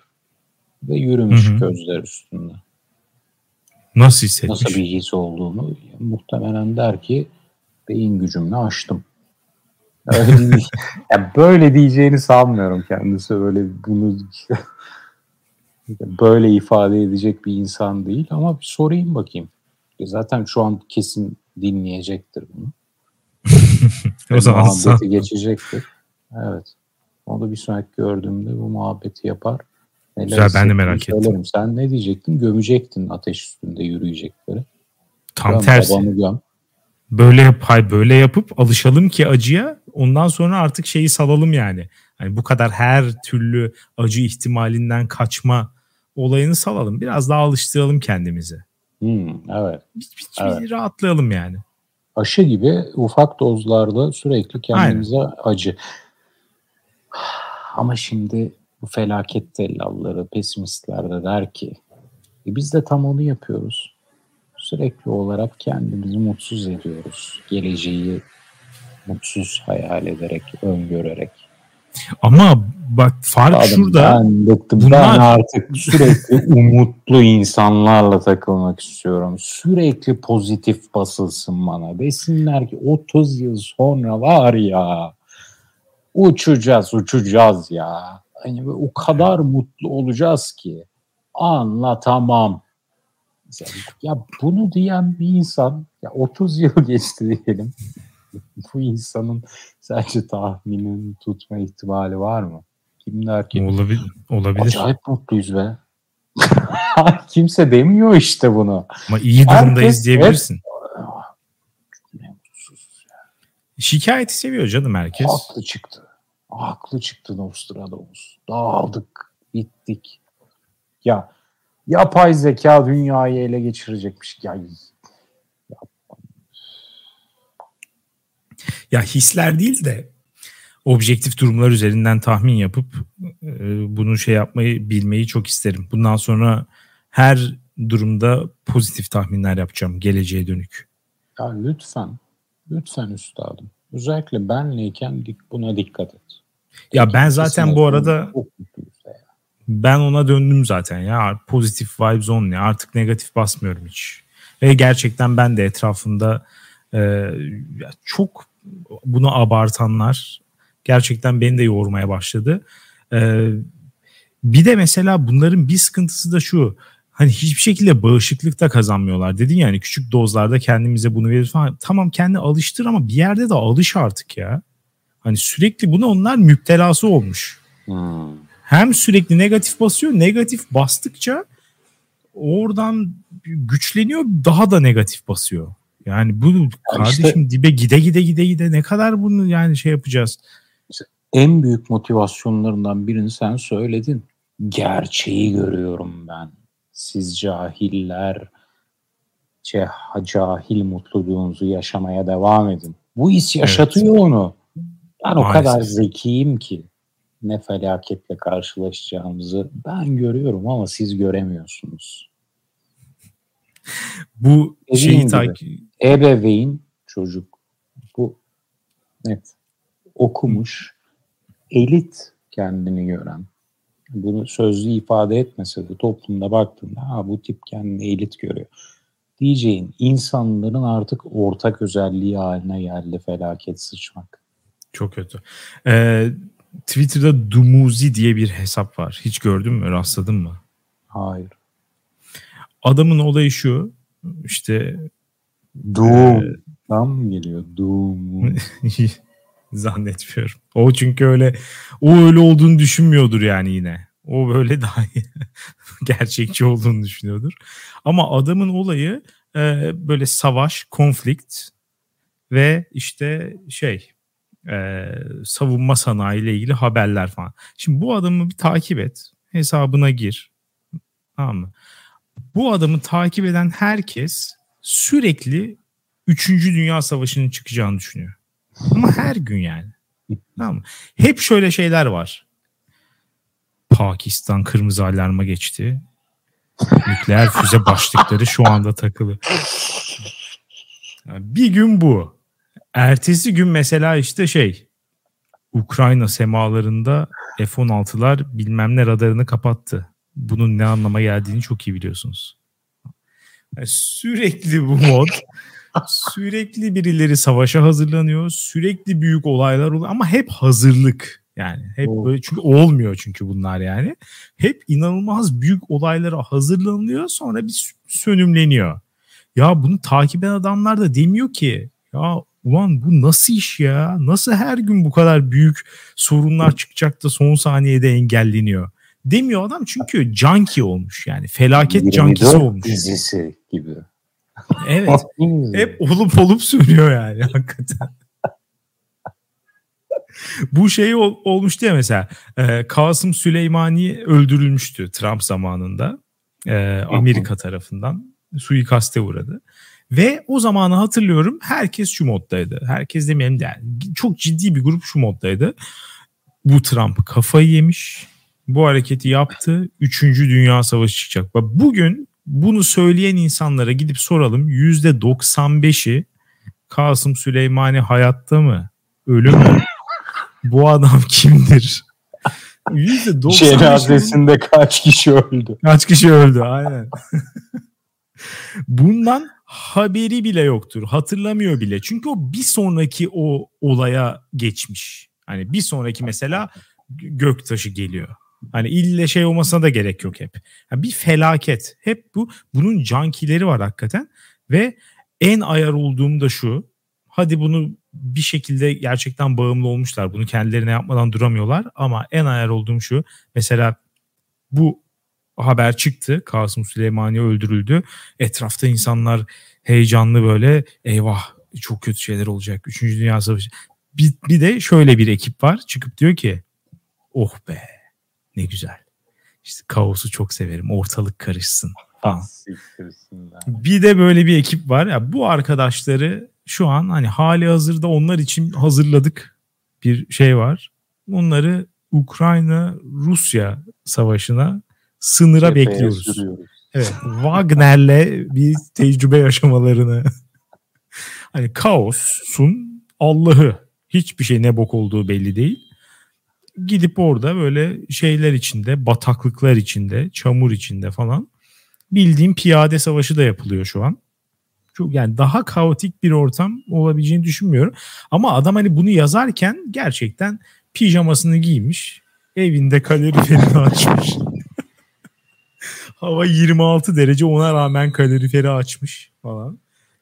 ve yürümüş hı hı. gözler üstünde. Nasıl hissetmiş? Nasıl bir his olduğunu muhtemelen der ki beyin gücümle aştım. Öyle yani böyle diyeceğini sanmıyorum kendisi öyle bunu böyle ifade edecek bir insan değil ama bir sorayım bakayım. Zaten şu an kesin dinleyecektir bunu. o zaman muhabbeti geçecektir. Evet. Onu bir sonraki gördüğümde bu muhabbeti yapar. Neler Güzel ben de merak söylerim. ettim. Sen ne diyecektin? Gömecektin ateş üstünde yürüyecekleri. Tam göm, tersi. Göm. Böyle yap, böyle yapıp alışalım ki acıya. Ondan sonra artık şeyi salalım yani. Hani bu kadar her türlü acı ihtimalinden kaçma olayını salalım. Biraz daha alıştıralım kendimizi. Hmm, evet. Bir, bir, evet. rahatlayalım yani aşı gibi ufak dozlarda sürekli kendimize Aynen. acı. Ama şimdi bu felaket tellalları, pesimistler de der ki e biz de tam onu yapıyoruz. Sürekli olarak kendimizi mutsuz ediyoruz. Geleceği mutsuz hayal ederek, öngörerek. Ama bak fark Adam, şurada. Ben bıktım. Bunlar... Ben artık sürekli umutlu insanlarla takılmak istiyorum. Sürekli pozitif basılsın bana. Desinler ki 30 yıl sonra var ya uçacağız uçacağız ya. Hani o kadar mutlu olacağız ki anlatamam. Ya bunu diyen bir insan ya 30 yıl geçti diyelim. bu insanın sence tahminin tutma ihtimali var mı? Kim der ki? Olabilir. olabilir. Acayip mutluyuz be. Kimse demiyor işte bunu. Ama iyi durumdayız herkes diyebilirsin. Hep... Şikayeti seviyor canım herkes. Haklı çıktı. Haklı çıktı Nostradamus. Dağıldık, bittik. Ya yapay zeka dünyayı ele geçirecekmiş. Ya ya hisler değil de objektif durumlar üzerinden tahmin yapıp e, bunu şey yapmayı bilmeyi çok isterim. Bundan sonra her durumda pozitif tahminler yapacağım geleceğe dönük. Ya lütfen, lütfen üstadım. Özellikle benleyken buna dikkat et. Ya ben zaten bu arada ben ona döndüm zaten ya pozitif vibes on ya artık negatif basmıyorum hiç. Ve gerçekten ben de etrafında e, çok bunu abartanlar gerçekten beni de yormaya başladı. E, bir de mesela bunların bir sıkıntısı da şu hani hiçbir şekilde bağışıklık da kazanmıyorlar. Dedin yani küçük dozlarda kendimize bunu verir falan. Tamam kendi alıştır ama bir yerde de alış artık ya. Hani sürekli bunu onlar müptelası olmuş. Hmm. Hem sürekli negatif basıyor. Negatif bastıkça oradan güçleniyor daha da negatif basıyor. Yani bu kardeşim işte, dibe gide gide gide gide ne kadar bunu yani şey yapacağız. En büyük motivasyonlarından birini sen söyledin. Gerçeği görüyorum ben siz cahiller cahil mutluluğunuzu yaşamaya devam edin. Bu his yaşatıyor evet. onu. Ben Maalesef. o kadar zekiyim ki ne felaketle karşılaşacağımızı ben görüyorum ama siz göremiyorsunuz. Bu Dediğim şeyi takip... Ebeveyn çocuk bu net okumuş elit kendini gören bunu sözlü ifade etmese de toplumda baktığında ha bu tip kendini elit görüyor. Diyeceğin insanların artık ortak özelliği haline geldi felaket sıçmak. Çok kötü. Ee, Twitter'da Dumuzi diye bir hesap var. Hiç gördün mü? Rastladın mı? Hayır. Adamın olayı şu. İşte Doom'dan e, mı geliyor? Doom. Zannetmiyorum. O çünkü öyle o öyle olduğunu düşünmüyordur yani yine. O böyle daha gerçekçi olduğunu düşünüyordur. Ama adamın olayı e, böyle savaş, konflikt ve işte şey e, savunma sanayi ile ilgili haberler falan. Şimdi bu adamı bir takip et. Hesabına gir. Tamam mı? Bu adamı takip eden herkes sürekli 3. Dünya Savaşı'nın çıkacağını düşünüyor. Ama her gün yani. Tamam mı? Hep şöyle şeyler var. Pakistan kırmızı alarma geçti. Nükleer füze başlıkları şu anda takılı. Yani bir gün bu. Ertesi gün mesela işte şey Ukrayna semalarında F-16'lar bilmem ne radarını kapattı. Bunun ne anlama geldiğini çok iyi biliyorsunuz. Yani sürekli bu mod sürekli birileri savaşa hazırlanıyor. Sürekli büyük olaylar oluyor ama hep hazırlık. Yani hep böyle çünkü olmuyor çünkü bunlar yani. Hep inanılmaz büyük olaylara hazırlanılıyor sonra bir sönümleniyor. Ya bunu takip eden adamlar da demiyor ki ya ulan bu nasıl iş ya? Nasıl her gün bu kadar büyük sorunlar çıkacak da son saniyede engelleniyor? Demiyor adam çünkü junkie olmuş yani. Felaket junkisi olmuş. dizisi gibi. Evet. Hep olup olup sürüyor yani hakikaten. Bu şey ol, olmuştu ya mesela e, Kasım Süleymani öldürülmüştü Trump zamanında e, Amerika tarafından suikaste uğradı. Ve o zamanı hatırlıyorum herkes şu moddaydı. Herkes demeyelim de yani çok ciddi bir grup şu moddaydı. Bu Trump kafayı yemiş. Bu hareketi yaptı. Üçüncü Dünya Savaşı çıkacak. Bugün bunu söyleyen insanlara gidip soralım. Yüzde 95'i Kasım Süleymani hayatta mı? Ölü mü? Bu adam kimdir? %95 Cenazesinde kaç kişi öldü? Kaç kişi öldü aynen. Bundan haberi bile yoktur. Hatırlamıyor bile. Çünkü o bir sonraki o olaya geçmiş. Hani bir sonraki mesela göktaşı geliyor. Hani ille şey olmasına da gerek yok hep. Yani bir felaket. Hep bu. Bunun cankileri var hakikaten. Ve en ayar olduğum da şu. Hadi bunu bir şekilde gerçekten bağımlı olmuşlar. Bunu kendilerine yapmadan duramıyorlar. Ama en ayar olduğum şu. Mesela bu haber çıktı. Kasım Süleymani öldürüldü. Etrafta insanlar heyecanlı böyle eyvah çok kötü şeyler olacak. Üçüncü Dünya Savaşı. bir, bir de şöyle bir ekip var çıkıp diyor ki oh be ne güzel. İşte kaosu çok severim ortalık karışsın falan. Bir de böyle bir ekip var. Ya bu arkadaşları şu an hani hali hazırda onlar için hazırladık bir şey var. Onları Ukrayna Rusya savaşına sınıra Epey bekliyoruz. Sürüyoruz. Evet, Wagner'le bir tecrübe yaşamalarını. hani kaosun Allah'ı. Hiçbir şey ne bok olduğu belli değil. Gidip orada böyle şeyler içinde, bataklıklar içinde, çamur içinde falan bildiğim piyade savaşı da yapılıyor şu an. Çok yani daha kaotik bir ortam olabileceğini düşünmüyorum. Ama adam hani bunu yazarken gerçekten pijamasını giymiş, evinde kaloriferini açmış. Hava 26 derece ona rağmen kaloriferi açmış falan.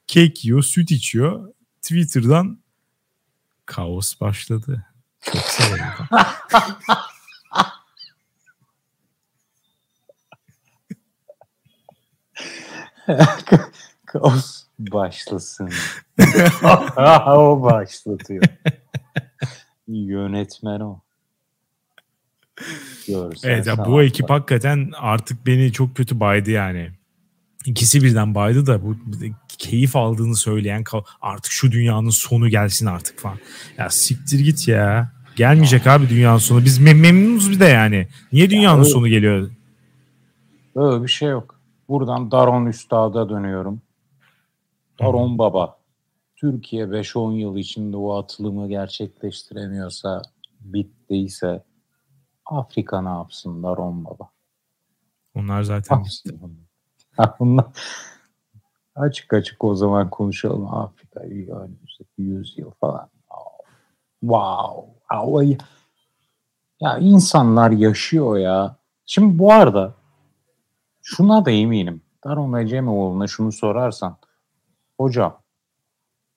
Kek yiyor, süt içiyor. Twitter'dan kaos başladı. Çok kaos başlasın. o başlatıyor. Yönetmen o. Görsel evet ya bu ekip hakikaten artık beni çok kötü baydı yani. İkisi birden baydı da bu keyif aldığını söyleyen artık şu dünyanın sonu gelsin artık falan. Ya siktir git ya. Gelmeyecek abi dünyanın sonu. Biz mem memnunuz bir de yani. Niye dünyanın ya, sonu geliyor? Öyle bir şey yok. Buradan Daron Üstad'a dönüyorum. Daron hmm. Baba. Türkiye 5-10 yıl içinde o atılımı gerçekleştiremiyorsa, bittiyse Afrika ne yapsın Daron Baba? Onlar zaten. Bunlar açık açık o zaman konuşalım Afrika'yı önümüzdeki 100 yıl falan. Wow. Ya insanlar yaşıyor ya. Şimdi bu arada şuna da eminim. Daron Ecemoğlu'na şunu sorarsan. Hocam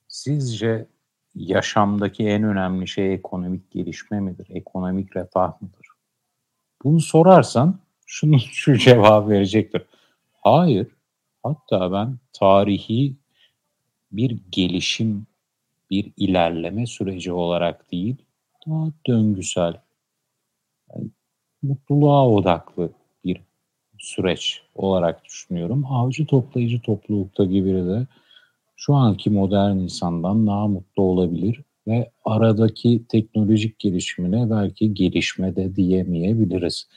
sizce yaşamdaki en önemli şey ekonomik gelişme midir? Ekonomik refah mıdır? Bunu sorarsan şunu şu cevap verecektir. Hayır. Hatta ben tarihi bir gelişim, bir ilerleme süreci olarak değil, daha döngüsel, yani mutluluğa odaklı bir süreç olarak düşünüyorum. Avcı toplayıcı toplulukta gibi de şu anki modern insandan daha mutlu olabilir ve aradaki teknolojik gelişimine belki gelişme de diyemeyebiliriz.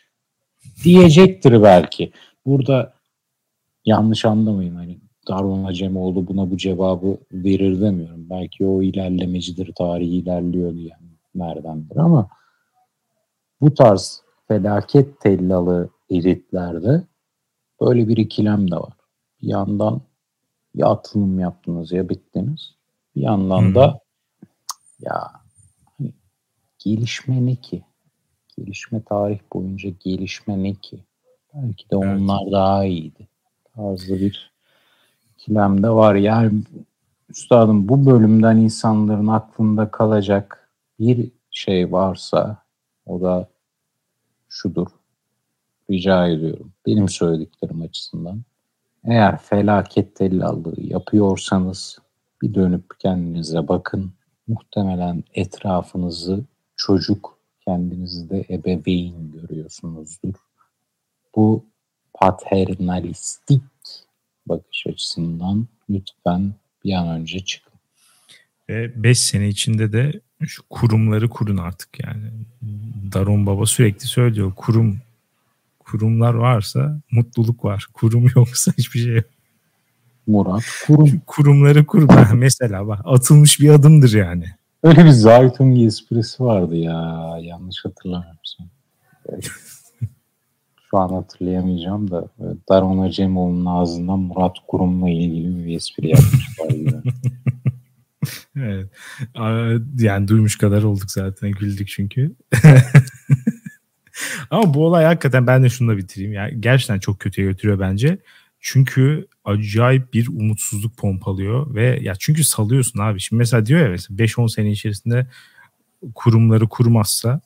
Diyecektir belki. Burada yanlış anlamayın hani Darwin Acemoğlu buna bu cevabı verir demiyorum. Belki o ilerlemecidir, tarihi ilerliyor diye neredendir ama bu tarz felaket tellalı elitlerde böyle bir ikilem de var. Bir yandan ya atılım yaptınız ya bittiniz. Bir yandan da ya hani gelişme ne ki? Gelişme tarih boyunca gelişme ne ki? Belki de evet. onlar daha iyiydi. Tarzı bir ikilemde var. Yani üstadım bu bölümden insanların aklında kalacak bir şey varsa o da şudur. Rica ediyorum. Benim söylediklerim açısından. Eğer felaket tellallığı yapıyorsanız bir dönüp kendinize bakın muhtemelen etrafınızı çocuk, kendinizi de ebeveyn görüyorsunuzdur. Bu paternalistik bakış açısından lütfen bir an önce çıkın. Ve 5 sene içinde de şu kurumları kurun artık yani. Daron Baba sürekli söylüyor kurum kurumlar varsa mutluluk var. Kurum yoksa hiçbir şey yok. Murat Kurum. kurumları kur. Mesela bak atılmış bir adımdır yani. Öyle bir Zaytungi esprisi vardı ya. Yanlış hatırlamıyorsam. Şu an hatırlayamayacağım da Daron Acemoğlu'nun ağzından Murat Kurum'la ilgili bir espri yapmışlar. evet. Yani duymuş kadar olduk zaten. Güldük çünkü. Ama bu olay hakikaten ben de şunu bitireyim. Yani gerçekten çok kötüye götürüyor bence. Çünkü acayip bir umutsuzluk pompalıyor ve ya çünkü salıyorsun abi. Şimdi mesela diyor ya mesela 5-10 sene içerisinde kurumları kurmazsa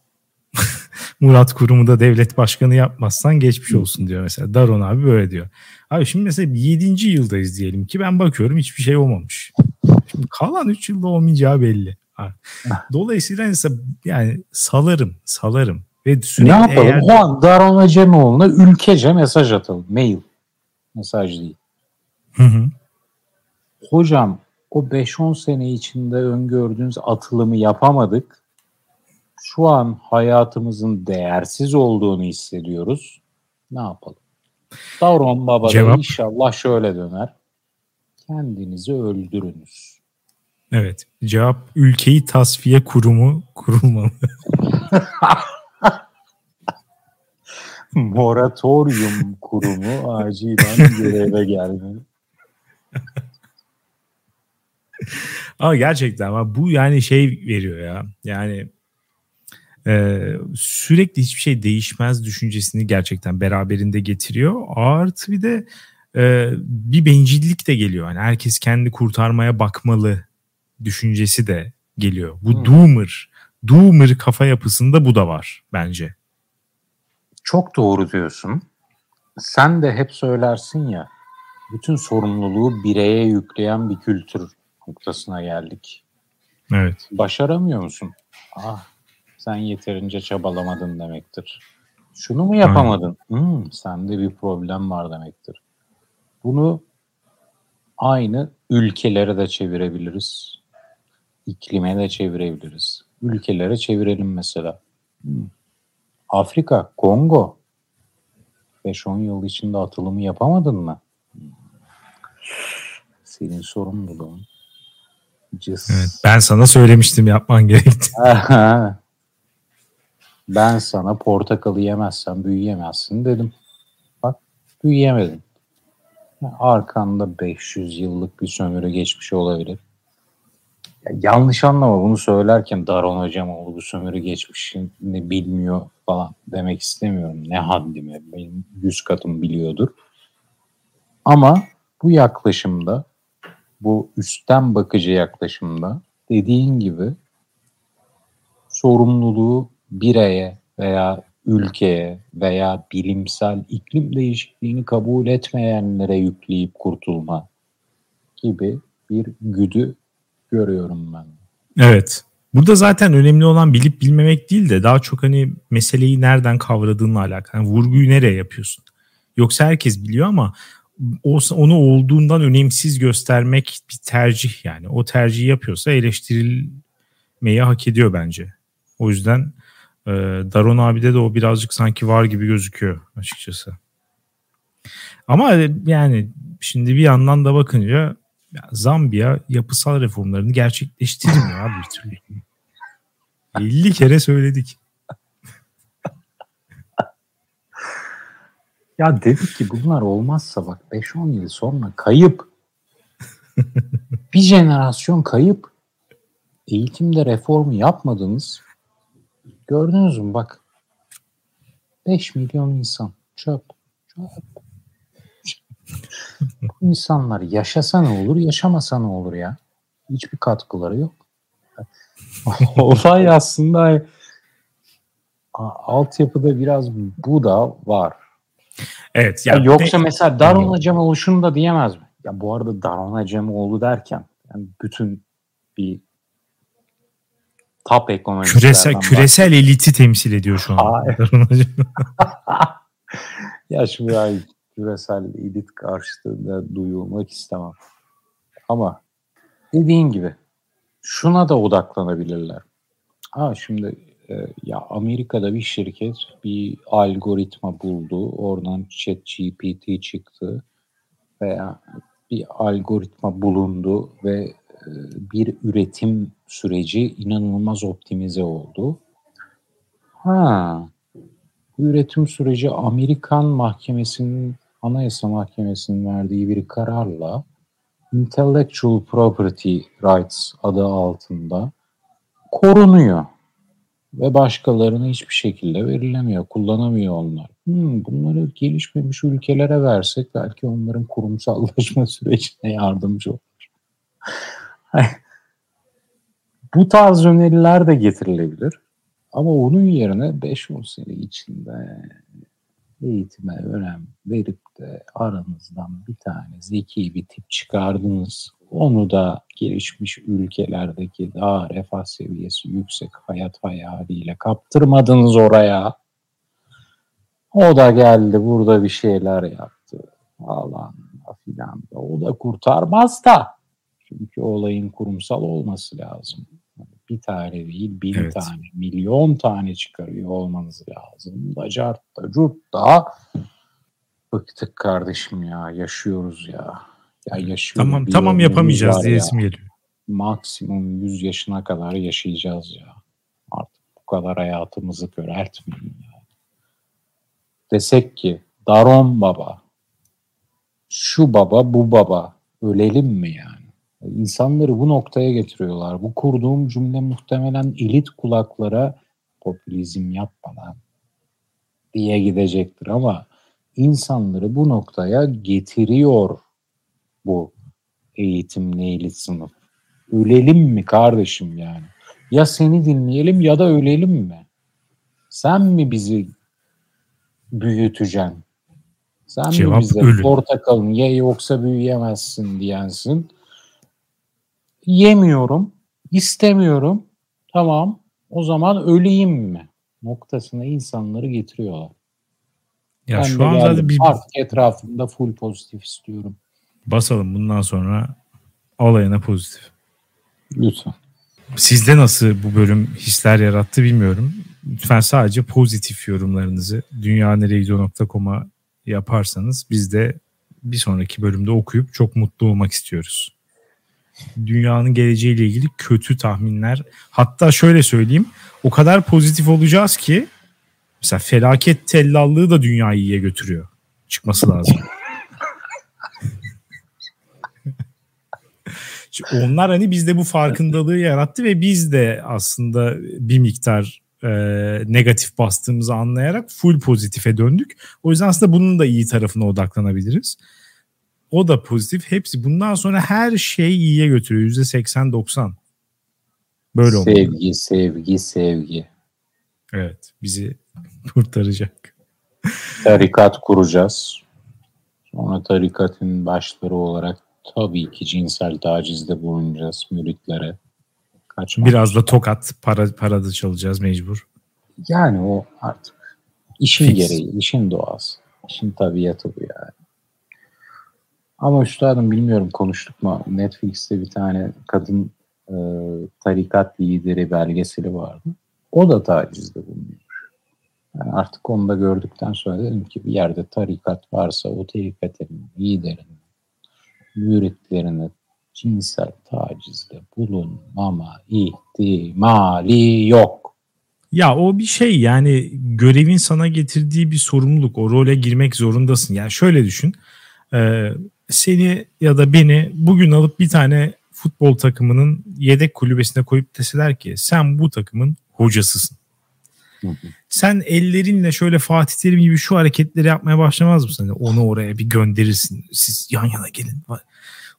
Murat Kurum'u da devlet başkanı yapmazsan geçmiş olsun diyor mesela. Daron abi böyle diyor. Abi şimdi mesela 7. yıldayız diyelim ki ben bakıyorum hiçbir şey olmamış. Şimdi kalan 3 yılda olmayacağı belli. Dolayısıyla yani salarım, salarım. Ve sürekli ne yapalım? Eğer... O an Daron Acemoğlu'na ülkece mesaj atalım. Mail. Mesaj değil. Hı hı. Hocam o 5-10 sene içinde öngördüğünüz atılımı yapamadık. Şu an hayatımızın değersiz olduğunu hissediyoruz. Ne yapalım? Davron Baba Cevap. da inşallah şöyle döner. Kendinizi öldürünüz. Evet. Cevap ülkeyi tasfiye kurumu kurulmalı. Moratorium kurumu acilen göreve gelmeli. Ama gerçekten ama bu yani şey veriyor ya. Yani e, sürekli hiçbir şey değişmez düşüncesini gerçekten beraberinde getiriyor. Artı bir de e, bir bencillik de geliyor. Yani herkes kendi kurtarmaya bakmalı düşüncesi de geliyor. Bu hmm. doomer, doomer kafa yapısında bu da var bence. Çok doğru diyorsun. Sen de hep söylersin ya, bütün sorumluluğu bireye yükleyen bir kültür noktasına geldik. Evet. Başaramıyor musun? Ah, sen yeterince çabalamadın demektir. Şunu mu yapamadın? Hmm, sende bir problem var demektir. Bunu aynı ülkelere de çevirebiliriz. İklime de çevirebiliriz. Ülkelere çevirelim mesela. Hmm. Afrika, Kongo. 5-10 yıl içinde atılımı yapamadın mı? Senin sorumluluğun. Cız. Evet, ben sana söylemiştim yapman gerekti. ben sana portakalı yemezsen büyüyemezsin dedim. Bak büyüyemedin. Arkanda 500 yıllık bir sömürü geçmiş olabilir. Ya yanlış anlama bunu söylerken Daron hocam oldu bu sömürü geçmişini bilmiyor falan demek istemiyorum. Ne haddime benim yüz katım biliyordur. Ama bu yaklaşımda bu üstten bakıcı yaklaşımda dediğin gibi sorumluluğu bireye veya ülkeye veya bilimsel iklim değişikliğini kabul etmeyenlere yükleyip kurtulma gibi bir güdü görüyorum ben. Evet. Burada zaten önemli olan bilip bilmemek değil de daha çok hani meseleyi nereden kavradığınla alakalı. Yani vurguyu nereye yapıyorsun? Yoksa herkes biliyor ama onu olduğundan önemsiz göstermek bir tercih yani. O tercihi yapıyorsa eleştirilmeyi hak ediyor bence. O yüzden e, Daron abide de o birazcık sanki var gibi gözüküyor açıkçası. Ama yani şimdi bir yandan da bakınca ya Zambiya yapısal reformlarını gerçekleştirmiyor abi bir türlü. 50 kere söyledik. Ya dedik ki bunlar olmazsa bak 5-10 yıl sonra kayıp. bir jenerasyon kayıp. Eğitimde reformu yapmadınız. Gördünüz mü bak. 5 milyon insan çöp. Çöp. Bu insanlar yaşasa ne olur, yaşamasa ne olur ya? Hiçbir katkıları yok. Olay aslında altyapıda biraz bu da var. Evet. Ya, yoksa de, mesela Daron Acemoğlu şunu da diyemez mi? Ya bu arada Daron Acemoğlu derken yani bütün bir top ekonomistlerden küresel küresel eliti temsil ediyor şu an. ya şimdi yani küresel elit karşısında duyulmak istemem. Ama dediğin gibi şuna da odaklanabilirler. Ha şimdi e, ya Amerika'da bir şirket bir algoritma buldu. Oradan chat GPT çıktı. Veya bir algoritma bulundu ve e, bir üretim süreci inanılmaz optimize oldu. Ha, bu üretim süreci Amerikan mahkemesinin Anayasa Mahkemesi'nin verdiği bir kararla Intellectual Property Rights adı altında korunuyor ve başkalarına hiçbir şekilde verilemiyor, kullanamıyor onlar. Hmm, bunları gelişmemiş ülkelere versek belki onların kurumsallaşma sürecine yardımcı olur. Bu tarz öneriler de getirilebilir. Ama onun yerine 5-10 sene içinde eğitime önem verip de aranızdan bir tane zeki bir tip çıkardınız. Onu da gelişmiş ülkelerdeki daha refah seviyesi yüksek hayat hayaliyle kaptırmadınız oraya. O da geldi burada bir şeyler yaptı falan filan. O da kurtarmaz da. Çünkü olayın kurumsal olması lazım. Bir tane değil, bin evet. tane, milyon tane çıkarıyor olmanız lazım. Da cart da curt da. Bıktık kardeşim ya, yaşıyoruz ya. Ya yaşıyoruz. Tamam, tamam yapamayacağız diye isim geliyor. Maksimum 100 yaşına kadar yaşayacağız ya. Artık bu kadar hayatımızı köreltmeyin ya. Desek ki Daron baba, şu baba, bu baba ölelim mi yani? İnsanları bu noktaya getiriyorlar. Bu kurduğum cümle muhtemelen elit kulaklara popülizm yapmadan diye gidecektir ama insanları bu noktaya getiriyor bu eğitimli elit sınıf. Ölelim mi kardeşim yani? Ya seni dinleyelim ya da ölelim mi? Sen mi bizi büyüteceksin? Sen Cevap mi bize ölüm. portakalını ye yoksa büyüyemezsin diyensin? Yemiyorum, istemiyorum. Tamam, o zaman öleyim mi? Noktasına insanları getiriyorlar. Ya ben şu an zaten bir... Artık etrafımda full pozitif istiyorum. Basalım bundan sonra olayına pozitif. Lütfen. Sizde nasıl bu bölüm hisler yarattı bilmiyorum. Lütfen sadece pozitif yorumlarınızı dünyaneregidiyor.com'a yaparsanız biz de bir sonraki bölümde okuyup çok mutlu olmak istiyoruz. Dünyanın geleceğiyle ilgili kötü tahminler. Hatta şöyle söyleyeyim. O kadar pozitif olacağız ki mesela felaket tellallığı da dünyayı iyiye götürüyor. Çıkması lazım. Onlar hani bizde bu farkındalığı yarattı ve biz de aslında bir miktar e, negatif bastığımızı anlayarak full pozitife döndük. O yüzden aslında bunun da iyi tarafına odaklanabiliriz. O da pozitif. Hepsi bundan sonra her şey iyiye götürüyor. %80-90. Böyle olmalı. Sevgi, sevgi, sevgi. Evet. Bizi kurtaracak. Tarikat kuracağız. Sonra tarikatın başları olarak tabii ki cinsel tacizde bulunacağız müritlere. Kaçmak. Biraz da tokat para para da çalacağız mecbur. Yani o artık işin Fix. gereği, işin doğası. işin tabiatı bu yani. Ama üstadım bilmiyorum konuştuk mu? Netflix'te bir tane kadın e, tarikat lideri belgeseli vardı. O da tacizde bulunuyor. Yani artık onu da gördükten sonra dedim ki bir yerde tarikat varsa o tarikatın liderinin müritlerine cinsel tacizde bulunmama ihtimali yok. Ya o bir şey yani görevin sana getirdiği bir sorumluluk. O role girmek zorundasın. Yani şöyle düşün. E, seni ya da beni bugün alıp bir tane futbol takımının yedek kulübesine koyup deseler ki sen bu takımın hocasısın. Sen ellerinle şöyle Fatih Terim gibi şu hareketleri yapmaya başlamaz mısın? Onu oraya bir gönderirsin. Siz yan yana gelin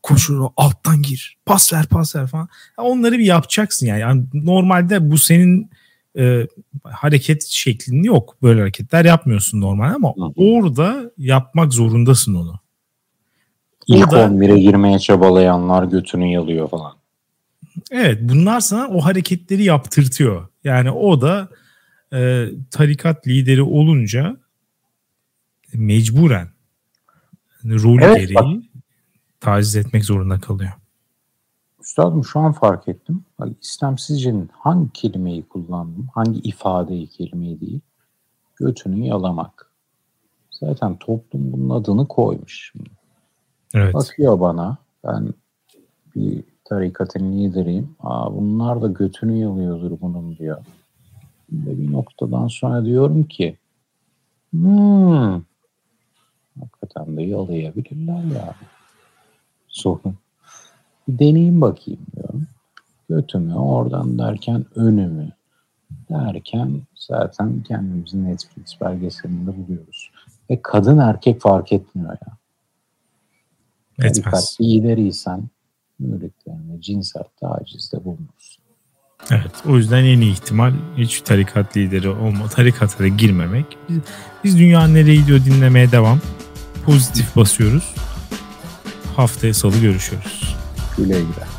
koşur alttan gir pas ver pas ver falan. Onları bir yapacaksın yani. yani normalde bu senin e, hareket şeklin yok. Böyle hareketler yapmıyorsun normal ama orada yapmak zorundasın onu. İlk orada, 11'e girmeye çabalayanlar götünü yalıyor falan. Evet bunlar sana o hareketleri yaptırtıyor. Yani o da e, tarikat lideri olunca mecburen rol evet, gereği bak, taciz etmek zorunda kalıyor. Üstadım şu an fark ettim. Bak, istemsizcenin hangi kelimeyi kullandım, hangi ifadeyi kelimeyi değil, götünü yalamak. Zaten toplum bunun adını koymuş. Evet. Bakıyor bana, ben bir tarikatın lideriyim. Aa, bunlar da götünü yalıyordur bunun diyor. Ve bir noktadan sonra diyorum ki hmm, hakikaten de yalayabilirler yani sorun. Deneyim bakayım diyorum. Götümü oradan derken önümü derken zaten kendimizi Netflix belgeselinde buluyoruz. Ve kadın erkek fark etmiyor ya. Etmez. lideriysen müritlerine cinsel tacizde bulunursun. Evet o yüzden en iyi ihtimal hiç tarikat lideri olma, tarikata da girmemek. Biz, biz dünya nereye gidiyor dinlemeye devam. Pozitif basıyoruz haftaya salı görüşürüz. Güle güle.